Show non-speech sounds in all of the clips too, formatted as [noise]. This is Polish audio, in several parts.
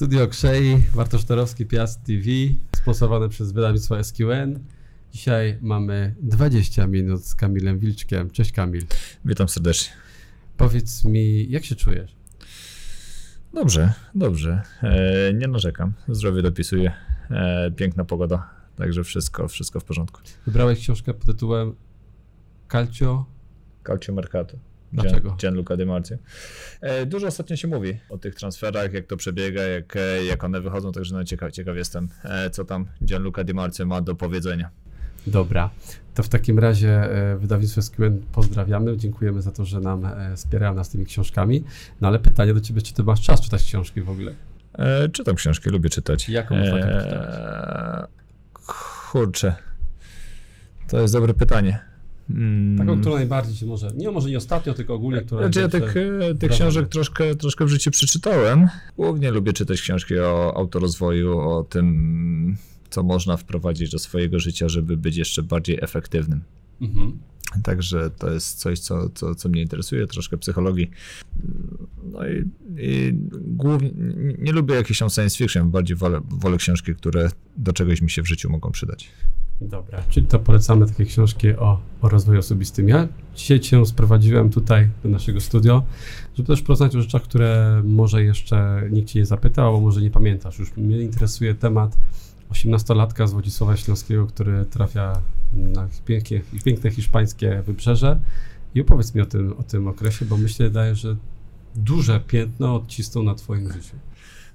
Studio Krzei, Bartosz Torowski, Piast TV, sponsorowane przez wydawnictwo SQN. Dzisiaj mamy 20 minut z Kamilem Wilczkiem. Cześć Kamil. Witam serdecznie. Powiedz mi, jak się czujesz? Dobrze, dobrze. E, nie narzekam. Zdrowie dopisuje. E, piękna pogoda, także wszystko, wszystko w porządku. Wybrałeś książkę pod tytułem Calcio. Calcio Mercato. Dlaczego? Gianluca Di Marzio. E, dużo ostatnio się mówi o tych transferach, jak to przebiega, jak, e, jak one wychodzą, także no ciekaw, ciekaw jestem, e, co tam Gianluca Di Marzio ma do powiedzenia. Dobra, to w takim razie wydawnictwo SQN pozdrawiamy, dziękujemy za to, że nam wspierają nas tymi książkami. No ale pytanie do ciebie, czy ty masz czas czytać książki w ogóle? E, czytam książki, lubię czytać. Jaką ostatnio e, Kurczę, to jest dobre pytanie. Mm. Taką, którą najbardziej ci może, nie może nie ostatnio, tylko ogólnie, która... Znaczy ja tych, e, tych książek troszkę, troszkę w życiu przeczytałem. Głównie lubię czytać książki o autorozwoju, o tym, co można wprowadzić do swojego życia, żeby być jeszcze bardziej efektywnym. Mhm. Także to jest coś, co, co, co mnie interesuje, troszkę psychologii. No i, i głównie nie lubię jakichś tam science fiction, bardziej wolę, wolę książki, które do czegoś mi się w życiu mogą przydać. Dobra, czyli to polecamy takie książki o, o rozwoju osobistym. Ja dzisiaj cię sprowadziłem tutaj do naszego studio, żeby też porozmawiać o rzeczach, które może jeszcze nikt cię nie zapytał, albo może nie pamiętasz. Już mnie interesuje temat 18-latka z Wodzisława Śląskiego, który trafia na pięknie, piękne hiszpańskie wybrzeże. I opowiedz mi o tym, o tym okresie, bo myślę, daje, że duże piętno odcisnął na Twoim życiu.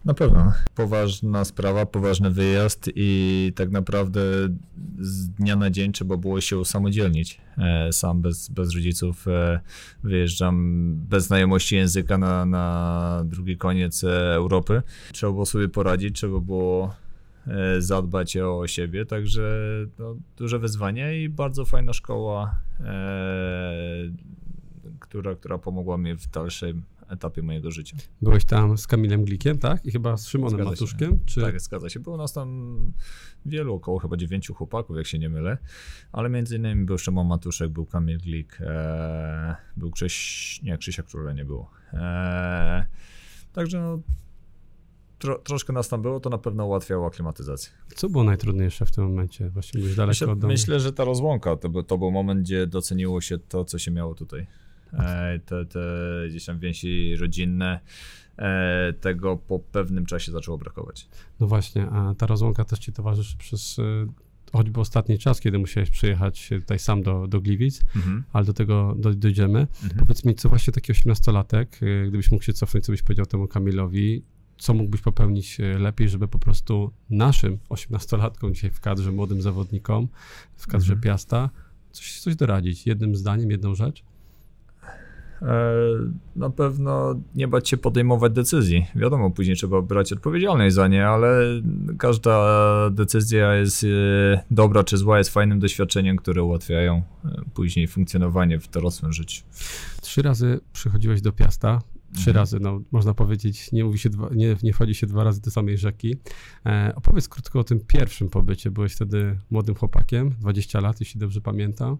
Na pewno. Poważna sprawa, poważny wyjazd i tak naprawdę z dnia na dzień trzeba było się usamodzielnić. E, sam bez, bez rodziców e, wyjeżdżam bez znajomości języka na, na drugi koniec e, Europy. Trzeba było sobie poradzić, trzeba było zadbać o siebie, także no, duże wyzwanie i bardzo fajna szkoła, e, która, która pomogła mi w dalszym etapie mojego życia. Byłeś tam z Kamilem Glikiem, tak? I chyba z Szymonem zgadza Matuszkiem? Czy... Tak, zgadza się. Było nas tam wielu, około chyba dziewięciu chłopaków, jak się nie mylę, ale między innymi był Szymon Matuszek, był Kamil Glik, e, był Krzyś, nie, Krzysia Króla nie było. E, także no, tro, troszkę nas tam było, to na pewno ułatwiało aklimatyzację. Co było najtrudniejsze w tym momencie? Właściwie byłeś daleko myślę, od domu. Myślę, że ta rozłąka to, to był moment, gdzie doceniło się to, co się miało tutaj. E, te, te gdzieś tam więzi rodzinne, e, tego po pewnym czasie zaczęło brakować. No właśnie, a ta rozłąka też ci towarzyszy przez e, choćby ostatni czas, kiedy musiałeś przyjechać tutaj sam do, do Gliwic, mhm. ale do tego do, dojdziemy. Mhm. Powiedz mi, co właśnie taki osiemnastolatek, e, gdybyś mógł się cofnąć, co byś powiedział temu Kamilowi, co mógłbyś popełnić e, lepiej, żeby po prostu naszym 18-latkom dzisiaj w kadrze, młodym zawodnikom, w kadrze mhm. Piasta, coś, coś doradzić? Jednym zdaniem, jedną rzecz? E, na pewno nie bać się podejmować decyzji. Wiadomo, później trzeba brać odpowiedzialność za nie, ale każda decyzja jest e, dobra czy zła, jest fajnym doświadczeniem, które ułatwiają później funkcjonowanie w dorosłym życiu. Trzy razy przychodziłeś do Piasta, trzy mhm. razy, no można powiedzieć, nie mówi się dwa, nie, nie wchodzi się dwa razy do samej rzeki. E, opowiedz krótko o tym pierwszym pobycie. Byłeś wtedy młodym chłopakiem, 20 lat, jeśli dobrze pamiętam.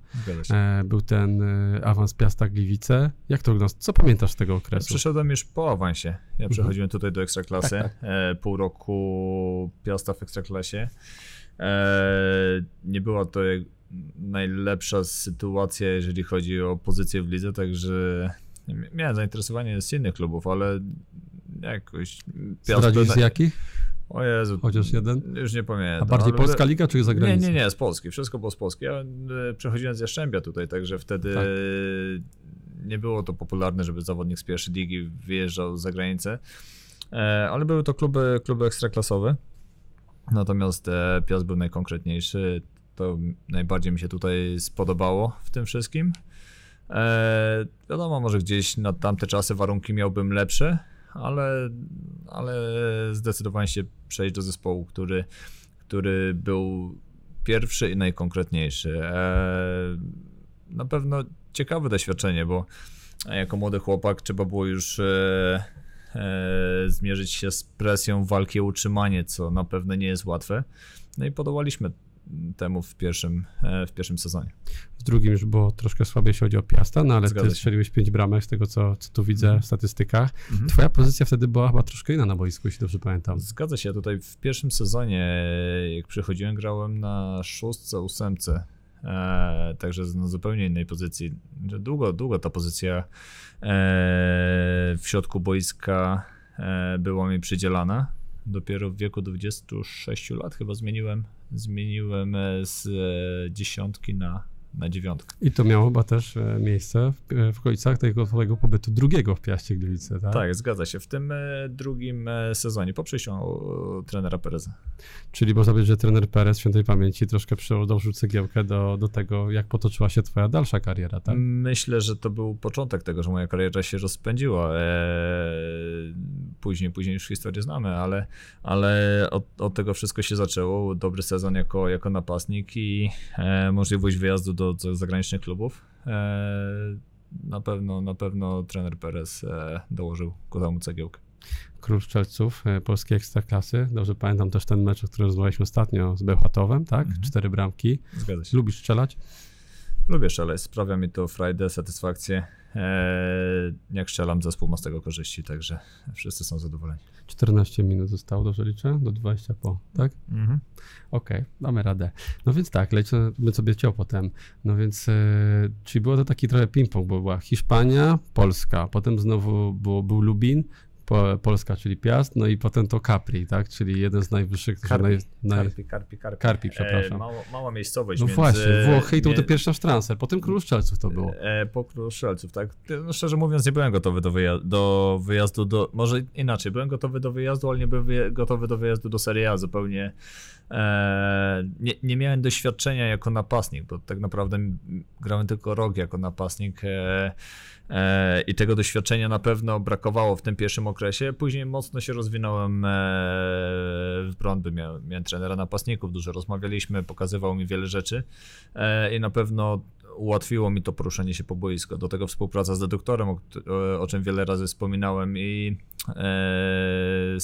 E, był ten e, awans Piasta Gliwice. Jak to wygląda? Co pamiętasz z tego okresu? Ja przyszedłem już po awansie. Ja mhm. przechodziłem tutaj do Ekstraklasy. Tak, tak. E, pół roku Piasta w Ekstraklasie. E, nie była to najlepsza sytuacja, jeżeli chodzi o pozycję w lidze, także miałem zainteresowanie z innych klubów, ale jakoś... Zdradzisz z jakich? O Jezu. Chociaż jeden? Już nie pamiętam. A bardziej Polska Liga czy zagraniczna? Nie, nie, nie, z Polski. Wszystko było z Polski. Ja e, przechodziłem z Jaszczębia tutaj, także wtedy tak. nie było to popularne, żeby zawodnik z pierwszej ligi wyjeżdżał za granicę. E, ale były to kluby, kluby ekstraklasowe. Natomiast e, Piast był najkonkretniejszy. To najbardziej mi się tutaj spodobało w tym wszystkim. E, wiadomo, może gdzieś na tamte czasy warunki miałbym lepsze, ale, ale zdecydowałem się przejść do zespołu, który, który był pierwszy i najkonkretniejszy. E, na pewno ciekawe doświadczenie, bo jako młody chłopak trzeba było już e, e, zmierzyć się z presją walki o utrzymanie, co na pewno nie jest łatwe. No i podołaliśmy temu w pierwszym, e, w pierwszym sezonie. W drugim już było troszkę słabiej, jeśli chodzi o Piasta, no ale Zgadza ty strzeliłeś pięć bramek z tego, co, co tu widzę Mhm. w statystykach. Mhm. Twoja pozycja wtedy była chyba troszkę inna na boisku, jeśli dobrze pamiętam. Zgadza się, tutaj w pierwszym sezonie, jak przychodziłem, grałem na szóstce, ósemce. E, także na zupełnie innej pozycji. Długo, długo ta pozycja e, w środku boiska e, była mi przydzielana. Dopiero w wieku 26 lat chyba zmieniłem, zmieniłem e, z e, dziesiątki na, na dziewiątkę. I to miało chyba też e, miejsce w, e, w końcach tego twojego pobytu drugiego w Piaście Gliwice, tak? Tak, zgadza się. W tym e, drugim sezonie, po przyjściu trenera Pereza. Czyli można powiedzieć, że trener Perez świętej pamięci troszkę przyłożył cegiełkę do, do tego, jak potoczyła się twoja dalsza kariera, tak? Myślę, że to był początek tego, że moja kariera się rozpędziła. Później, później już historię znamy, ale, ale od, od tego wszystko się zaczęło. Dobry sezon jako, jako napastnik i możliwość wyjazdu do, do zagranicznych klubów. E, na pewno, na pewno trener Perez e, dołożył ku temu cegiełkę. Król Strzelców e, polskiej Ekstraklasy. Dobrze pamiętam też ten mecz, o którym rozmawialiśmy ostatnio z Bełchatowem, tak? Mhm. Cztery bramki. Zgadza się. Lubisz strzelać? Lubię strzelać, sprawia mi to frajdę, satysfakcję. E, jak strzelam, zespół ma z tego korzyści, także wszyscy są zadowoleni. 14 minut zostało, dobrze liczę? Do 20 po, tak? Mhm. Okej, damy radę. No więc tak, lecimy sobie ciął potem. No więc, e, czyli było to taki trochę ping-pong, bo była Hiszpania, Polska, potem znowu było, był Lubin, po, Polska, czyli Piast, no i potem to Capri, tak? Czyli jeden z najwyższych... Karpi, naj, naj, Karpi, Karpi, Karpi. Karpi, przepraszam. E, mało, mała miejscowość. no między, właśnie, Włochy i to był to pierwszy transfer, potem Król Strzelców to było. E, po Królu Strzelców, tak? No, szczerze mówiąc, nie byłem gotowy do, wyja- do wyjazdu do. Może inaczej, byłem gotowy do wyjazdu, ale nie byłem gotowy do wyjazdu do Serie A zupełnie. E, nie, nie miałem doświadczenia jako napastnik, bo tak naprawdę grałem tylko rok jako napastnik. E, e, I tego doświadczenia na pewno brakowało w tym pierwszym okresie. Później mocno się rozwinąłem e, w Brądby. Miałem, miałem trenera napastników, dużo rozmawialiśmy, pokazywał mi wiele rzeczy e, i na pewno ułatwiło mi to poruszanie się po boisku. Do tego współpraca z deduktorem, o, o- czym wiele razy wspominałem i e,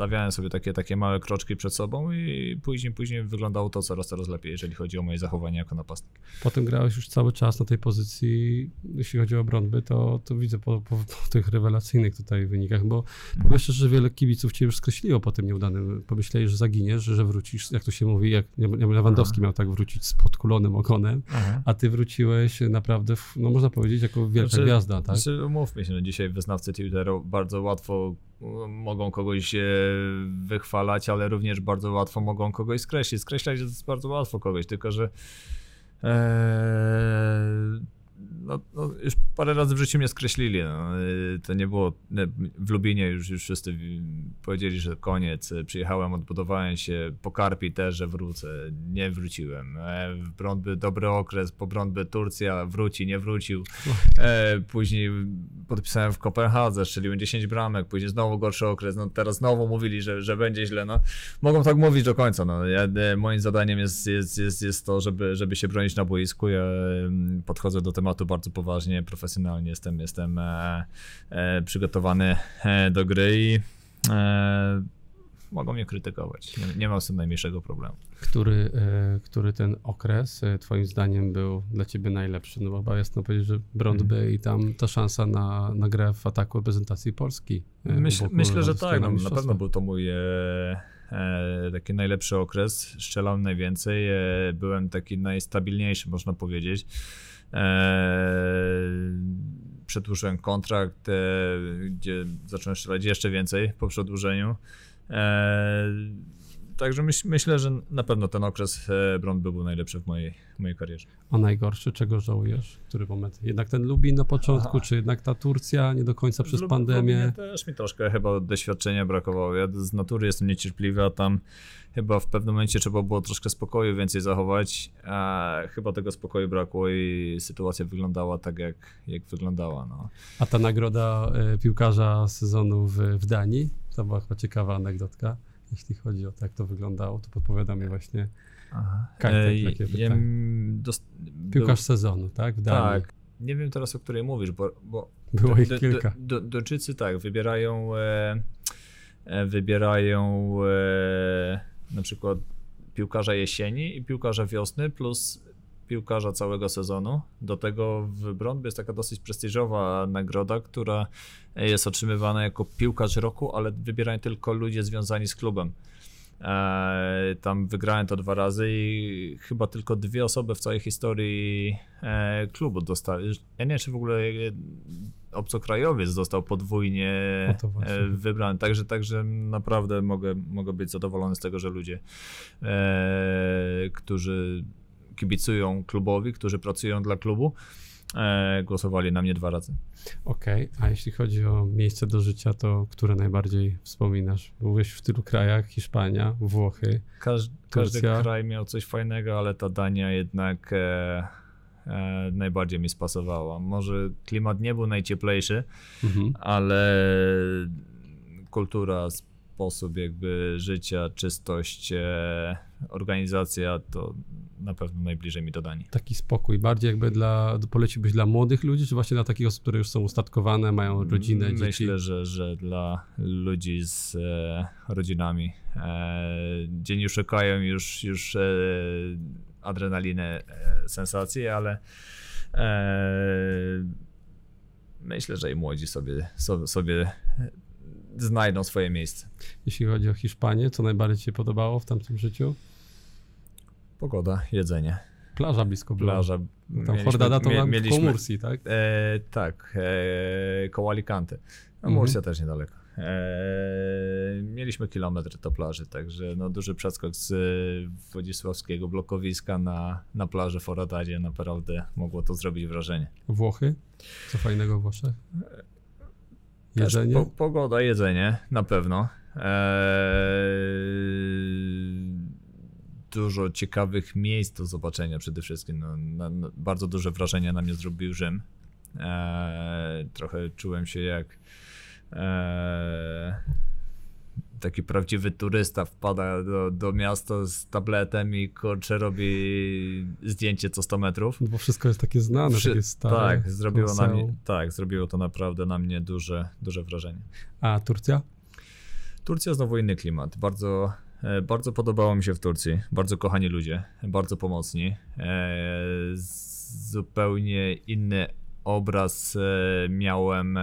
stawiałem sobie takie, takie małe kroczki przed sobą i później, później wyglądało to coraz, coraz lepiej, jeżeli chodzi o moje zachowanie jako napastnik. Potem grałeś już cały czas na tej pozycji, jeśli chodzi o Brądby, to, to widzę po, po, po tych rewelacyjnych tutaj wynikach, bo powiem szczerze, że wiele kibiców cię już skreśliło po tym nieudanym. Pomyśleli, że zaginiesz, że wrócisz, jak to się mówi, jak Lewandowski miał tak wrócić z podkulonym ogonem, a ty wróciłeś naprawdę, w, no można powiedzieć, jako wielka Znaczy- gwiazda, tak? Znaczy, umówmy się, no dzisiaj wyznawcy Twitteru bardzo łatwo mogą kogoś e, wychwalać, ale również bardzo łatwo mogą kogoś skreślić. Skreślać jest bardzo łatwo kogoś, tylko że e, no, no, już parę razy w życiu mnie skreślili. No. E, To nie było. W Lubinie już, już wszyscy powiedzieli, że koniec. E, Przyjechałem, odbudowałem się. Po Karpi też, że wrócę. Nie wróciłem. E, W Brądby dobry okres, po Brądby Turcja wróci, nie wrócił. E, później podpisałem w Kopenhadze, strzeliłem 10 bramek, później znowu gorszy okres. No teraz znowu mówili, że, że będzie źle. No, mogą tak mówić do końca. No. Ja, e, moim zadaniem jest, jest, jest, jest to, żeby, żeby się bronić na boisku. Ja podchodzę do tematu bardzo poważnie, profesjonalnie. Jestem, jestem e, e, przygotowany e, do gry i e, mogą mnie krytykować. Nie, nie mam z tym najmniejszego problemu. Który, e, który ten okres e, twoim zdaniem był dla ciebie najlepszy? No bo chyba jasno powiedzieć, że Brądby Mhm. i tam ta szansa na, na grę w ataku reprezentacji Polski. Myśl, myślę, że tak. No, na pewno był to mój taki najlepszy okres. Strzelałem najwięcej. Byłem taki najstabilniejszy, można powiedzieć. E, przedłużyłem kontrakt, e, gdzie zacząłem strzelać jeszcze więcej po przedłużeniu. Także myśl, myślę, że na pewno ten okres e, Brądby był najlepszy w mojej, mojej karierze. A najgorszy, czego żałujesz? Który moment? Jednak ten Lubin na początku, Aha. czy jednak ta Turcja nie do końca przez Lub- pandemię? Też mi troszkę chyba doświadczenia brakowało. Ja z natury jestem niecierpliwy, a tam chyba w pewnym momencie trzeba było troszkę spokoju więcej zachować, a chyba tego spokoju brakło i sytuacja wyglądała tak, jak, jak wyglądała. No. A ta nagroda e, piłkarza sezonu w, w Danii, to była chyba ciekawa anegdotka. Jeśli chodzi o to, jak to wyglądało, to podpowiada mi właśnie Kajtek, takie pytanie. dost- był- piłkarz sezonu, tak? W Danii. Tak. Nie wiem teraz, o której mówisz, bo, bo Było Do- ich kilka. Do, do, Duńczycy tak, wybierają, e, e, wybierają e, na przykład piłkarza jesieni i piłkarza wiosny, plus piłkarza całego sezonu. Do tego w Brądby jest taka dosyć prestiżowa nagroda, która jest otrzymywana jako piłkarz roku, ale wybierają tylko ludzie związani z klubem. E, tam wygrałem to dwa razy i chyba tylko dwie osoby w całej historii e, klubu dostały. Ja nie wiem, czy w ogóle obcokrajowiec został podwójnie No e, wybrany. Także, także naprawdę mogę, mogę być zadowolony z tego, że ludzie, którzy kibicują klubowi, którzy pracują dla klubu, e, głosowali na mnie dwa razy. Okej, a jeśli chodzi o miejsce do życia, to które najbardziej wspominasz? Byłeś w tylu krajach, Hiszpania, Włochy. Każdy, każdy Turcja. kraj miał coś fajnego, ale ta Dania jednak e, e, najbardziej mi spasowała. Może klimat nie był najcieplejszy, Mhm. ale kultura, sposób jakby życia, czystość, e, organizacja to na pewno najbliżej mi do Danii. Taki spokój, bardziej jakby dla, poleciłbyś dla młodych ludzi, czy właśnie dla takich osób, które już są ustatkowane, mają rodzinę, dzieci? Myślę, że, że dla ludzi z e, rodzinami, e, gdzie nie szukają już, już e, adrenaliny, e, sensacji, ale e, myślę, że i młodzi sobie, sobie, sobie znajdą swoje miejsce. Jeśli chodzi o Hiszpanię, co najbardziej ci się podobało w tamtym życiu? Pogoda, jedzenie, Plaża blisko była. plaża. Tam Mieliśmy- Hordada to mie- mieliśmy... koło Mursi, tak? E, tak, e, koło Alicante. No, Mhm. Też niedaleko. E, mieliśmy kilometr do plaży, także no, duży przeskok z e, Wodzisławskiego blokowiska na, na plażę w Horadadzie naprawdę mogło to zrobić wrażenie. Włochy? Co fajnego w Włoszech? Jedzenie? Po, pogoda, jedzenie, na pewno. E, dużo ciekawych miejsc do zobaczenia przede wszystkim. No, na, na, bardzo duże wrażenie na mnie zrobił Rzym. E, trochę czułem się jak e, taki prawdziwy turysta wpada do, do miasta z tabletem i kurczę robi zdjęcie co 100 metrów. No Bo wszystko jest takie znane, Przy- takie stare. tak, zrobiło na mnie, tak, zrobiło to naprawdę na mnie duże, duże wrażenie. A Turcja? Turcja znowu inny klimat. Bardzo, e, bardzo podobało mi się w Turcji. Bardzo kochani ludzie, bardzo pomocni. E, zupełnie inny obraz e, miałem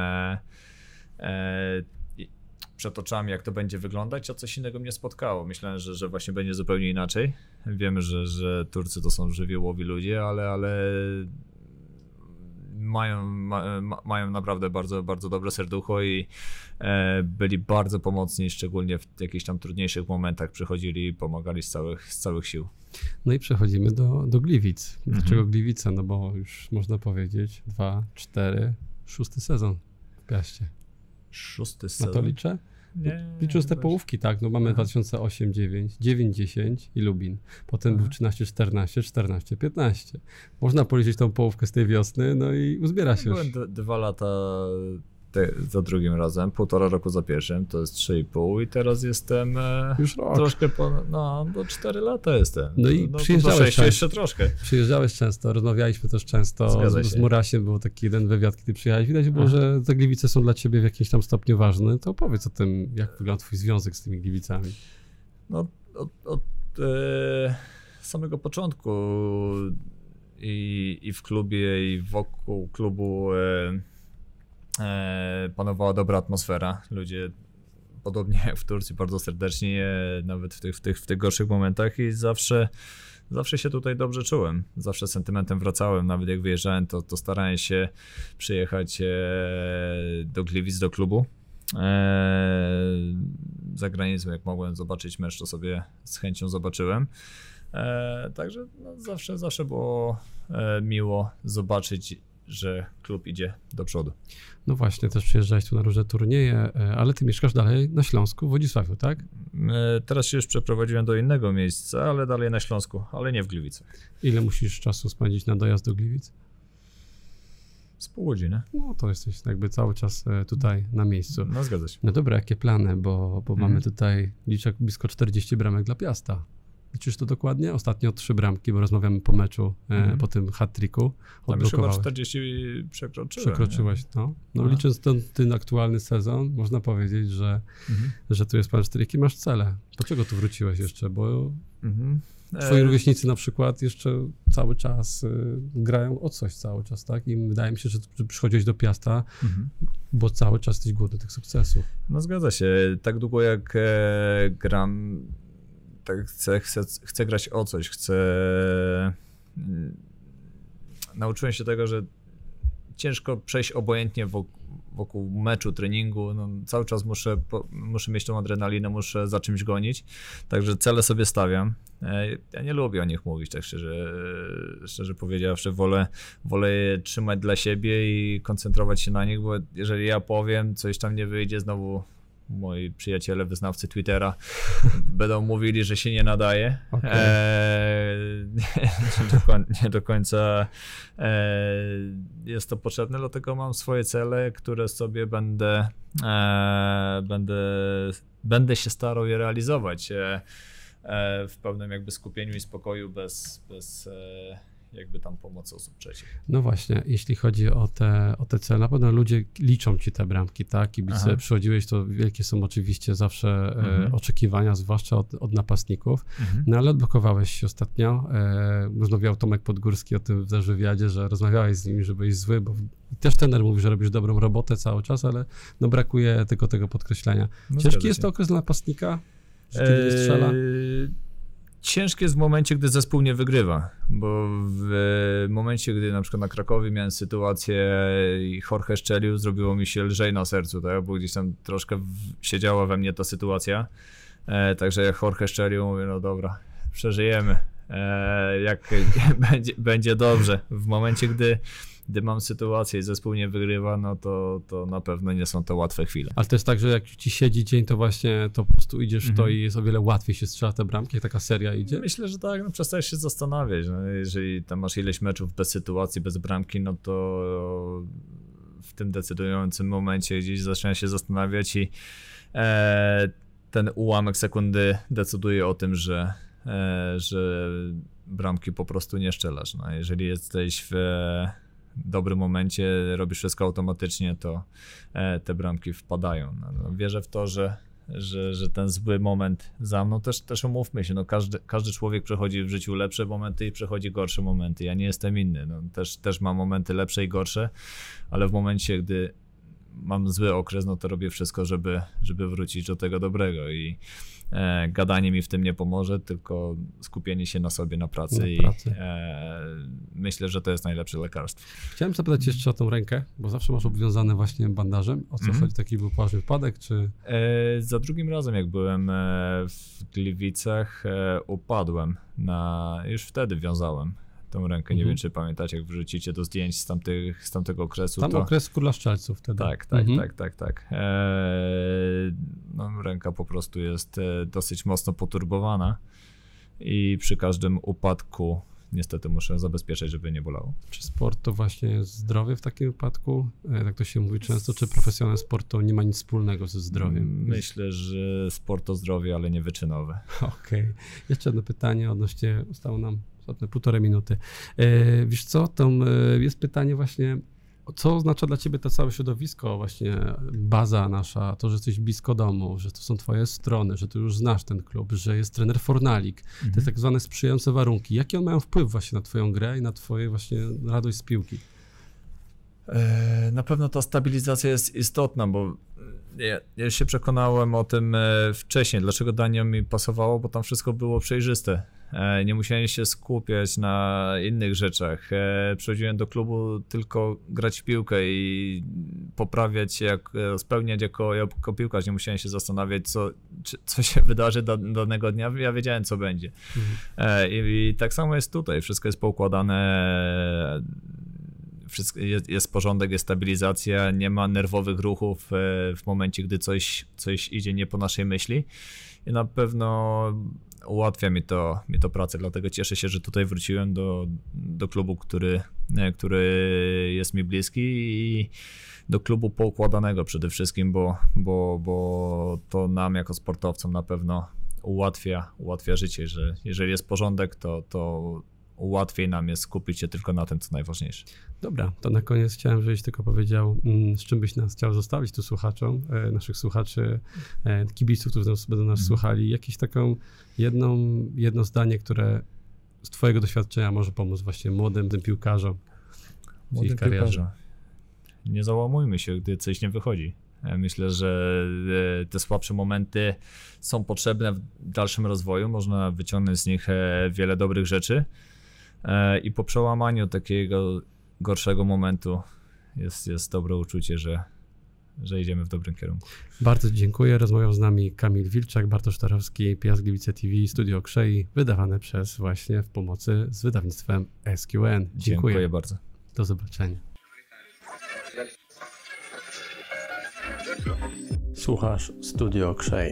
przed oczami, jak to będzie wyglądać, a coś innego mnie spotkało. Myślałem, że, że właśnie będzie zupełnie inaczej. Wiemy, że, że Turcy to są żywiołowi ludzie, ale, ale mają, ma, ma- mają naprawdę bardzo, bardzo dobre serducho i e, byli bardzo pomocni, szczególnie w jakichś tam trudniejszych momentach przychodzili i pomagali z całych, z całych sił. No i przechodzimy do, do Gliwic. Dlaczego Mhm. Gliwice? No bo już można powiedzieć dwa, cztery, szósty sezon w Piaście. Szósty Na sezon. to liczę? Nie, Licząc te weź. połówki, tak, no mamy Aha. 2008, 9, 9, 10 i Lubin. Potem Aha. był 13, 14, 14, 15. Można policzyć tą połówkę z tej wiosny, no i uzbiera się już. Byłem d- dwa lata te, za drugim razem, półtora roku za pierwszym, to jest trzy i pół i teraz jestem e, Już rok. troszkę ponad, no, do cztery lata jestem. No i no, przyjeżdżałeś często. jeszcze troszkę. Przyjeżdżałeś często, rozmawialiśmy też często Zgadza z, z. Murasiem, był taki jeden wywiad, kiedy przyjechałeś. Widać było, Aha. że te Gliwice są dla ciebie w jakimś tam stopniu ważne. To opowiedz o tym, jak wygląda twój związek z tymi Gliwicami. No, od, od e, samego początku i, i w klubie, i wokół klubu e, panowała dobra atmosfera. Ludzie, podobnie jak w Turcji, bardzo serdeczni, e, nawet w tych, w, tych, w tych gorszych momentach i zawsze, zawsze się tutaj dobrze czułem. Zawsze sentymentem wracałem, nawet jak wyjeżdżałem, to, to starałem się przyjechać e, do Gliwic, do klubu. Za granicą, jak mogłem zobaczyć mecz, to sobie z chęcią zobaczyłem. Także no, zawsze, zawsze było e, miło zobaczyć, że klub idzie do przodu. No właśnie, też przyjeżdżałeś tu na różne turnieje, e, ale ty mieszkasz dalej na Śląsku, w Wodzisławiu, tak? E, teraz się już przeprowadziłem do innego miejsca, ale dalej na Śląsku, ale nie w Gliwicach. Ile musisz czasu spędzić na dojazd do Gliwic? Z pół godziny. No to jesteś jakby cały czas e, tutaj na miejscu. No zgadza się. No dobra, jakie plany, bo, bo Mhm. mamy tutaj liczek blisko 40 bramek dla Piasta. Liczysz to dokładnie? Ostatnio trzy bramki, bo rozmawiamy po meczu, e, Mhm. po tym hat-tricku. Tam już chyba Odblokowałeś. 40 przekroczyłem. Przekroczyłeś, no. No No. licząc ten, ten aktualnie sezon, można powiedzieć, że, nie? Mhm. że tu jest pan cztery. Jakie masz cele? Dlaczego tu wróciłeś jeszcze? Bo Mhm. twoi E, rówieśnicy na przykład jeszcze cały czas y, grają o coś cały czas, tak? I wydaje mi się, że, że przychodziłeś do Piasta, mhm. bo cały czas jesteś głodny tych sukcesów. No zgadza się. Tak długo jak e, gram, tak chcę, chcę, chcę grać o coś, chcę... mm, Nauczyłem się tego, że ciężko przejść obojętnie wokół, meczu, treningu. No, cały czas muszę, muszę mieć tą adrenalinę, muszę za czymś gonić. Także cele sobie stawiam. E, Ja nie lubię o nich mówić, tak szczerze, szczerze powiedziawszy. Wolę, wolę je trzymać dla siebie i koncentrować się na nich, bo jeżeli ja powiem, coś tam nie wyjdzie, znowu moi przyjaciele, wyznawcy Twittera [laughs] będą mówili, że się nie nadaje. Okej. [laughs] Eee, nie, do końca eee, jest to potrzebne, dlatego mam swoje cele, które sobie będę, eee, będę, będę się starał je realizować eee, w pełnym jakby skupieniu i spokoju, bez, bez jakby tam pomocy osób trzecich. No właśnie, jeśli chodzi o te, o te cele, na pewno ludzie liczą ci te bramki, tak? Kibice Aha. przychodziłeś, to wielkie są oczywiście zawsze e, Mhm. oczekiwania, zwłaszcza od, od napastników. No ale odblokowałeś się ostatnio. E, rozmawiał Tomek Podgórski o tym w też wywiadzie, że rozmawiałeś z nim, że byłeś zły, bo też trener mówi, że robisz dobrą robotę cały czas, ale no brakuje tylko tego podkreślenia. No, Ciężki jest to okres dla napastnika? Że kiedy nie strzela? Ciężkie jest w momencie, gdy zespół nie wygrywa, bo w momencie, gdy na przykład na Krakowie miałem sytuację i Jorge szczelił, zrobiło mi się lżej na sercu, tak? bo gdzieś tam troszkę siedziała we mnie ta sytuacja. E, także jak Jorge szczelił, mówię, no dobra, przeżyjemy. E, jak [laughs] będzie, będzie dobrze. W momencie, gdy, gdy mam sytuację i zespół nie wygrywa, no to, to na pewno nie są to łatwe chwile. Ale to jest tak, że jak ci siedzi dzień, to właśnie to po prostu idziesz w to Mhm. i jest o wiele łatwiej się strzela te bramki, jak taka seria idzie. Myślę, że tak, no przestajesz się zastanawiać. No, jeżeli tam masz ileś meczów bez sytuacji, bez bramki, no to w tym decydującym momencie gdzieś zaczyna się zastanawiać i e, ten ułamek sekundy decyduje o tym, że, e, że bramki po prostu nie szczelasz. No, jeżeli jesteś w dobrym momencie, robisz wszystko automatycznie, to e, te bramki wpadają. No, no, wierzę w to, że że, że ten zły moment za mną, też, też umówmy się, no każdy, każdy człowiek przechodzi w życiu lepsze momenty i przechodzi gorsze momenty. Ja nie jestem inny, no też, też mam momenty lepsze i gorsze, ale w momencie, gdy mam zły okres, no to robię wszystko, żeby, żeby wrócić do tego dobrego i e, gadanie mi w tym nie pomoże, tylko skupienie się na sobie, na pracy Na i pracy. e, myślę, że to jest najlepsze lekarstwo. Chciałem zapytać jeszcze o tą rękę, bo zawsze masz obwiązane właśnie bandażem. O co Mhm. chodzi? Taki był poważny wypadek, czy... E, za drugim razem, jak byłem e, w Gliwicach, e, upadłem. Na, już wtedy wiązałem tą rękę. Nie Mhm. wiem, czy pamiętacie, jak wrzucicie do zdjęć z, tamtych, z tamtego okresu. Tam to... okres króla szczelców wtedy. Tak, tak, Mhm. tak, tak, tak. E, no, ręka po prostu jest e, dosyć mocno poturbowana i przy każdym upadku niestety muszę zabezpieczać, żeby nie bolało. Czy sport to właśnie zdrowie w takim wypadku? E, Tak to się mówi często, czy profesjonalny sport to nie ma nic wspólnego ze zdrowiem? Myślę, że sport to zdrowie, ale nie wyczynowe. [laughs] Okej. Jeszcze jedno pytanie odnośnie, zostało nam ostatnie półtorej minuty. E, wiesz co, tam e, jest pytanie właśnie, co oznacza dla ciebie to całe środowisko, właśnie baza nasza, to, że jesteś blisko domu, że to są twoje strony, że ty już znasz ten klub, że jest trener Fornalik, Mhm. te tak zwane sprzyjające warunki. Jakie one mają wpływ właśnie na twoją grę i na twoje właśnie radość z piłki? E, Na pewno ta stabilizacja jest istotna, bo ja, ja już się przekonałem o tym wcześniej, dlaczego Dania mi pasowało, bo tam wszystko było przejrzyste. E, Nie musiałem się skupiać na innych rzeczach. E, Przychodziłem do klubu tylko grać w piłkę i poprawiać się, jak, e, spełniać jako, jako piłkarz. Nie musiałem się zastanawiać, co, czy, co się [laughs] wydarzy da, danego dnia. Ja wiedziałem, co będzie. E, I, I tak samo jest tutaj. Wszystko jest poukładane. Wszystko, jest, jest porządek, jest stabilizacja, nie ma nerwowych ruchów w momencie, gdy coś, coś idzie nie po naszej myśli. I na pewno ułatwia mi to, mi to pracę, dlatego cieszę się, że tutaj wróciłem do, do klubu, który, e, który jest mi bliski i do klubu poukładanego przede wszystkim, bo, bo, bo to nam jako sportowcom na pewno ułatwia, ułatwia życie, że jeżeli jest porządek, to, to łatwiej nam jest skupić się tylko na tym, co najważniejsze. Dobra, to na koniec chciałem, żebyś tylko powiedział, mm, z czym byś nas chciał zostawić tu słuchaczom, e, naszych słuchaczy, e, kibiców, którzy będą nas mm. słuchali, jakieś taką jedną, jedno zdanie, które z twojego doświadczenia może pomóc właśnie młodym tym piłkarzom w ich karierze. Nie załamujmy się, gdy coś nie wychodzi. E, myślę, że te słabsze momenty są potrzebne w dalszym rozwoju. Można wyciągnąć z nich wiele dobrych rzeczy. I po przełamaniu takiego gorszego momentu jest, jest dobre uczucie, że, że idziemy w dobrym kierunku. Bardzo dziękuję. Rozmawiał z nami Kamil Wilczak, Bartosz Tarowski, Piast Gliwice TV, Studio Krzei, wydawane przez właśnie w pomocy z wydawnictwem SQN. Dziękuję, dziękuję bardzo. Do zobaczenia. Słuchasz Studio Krzei.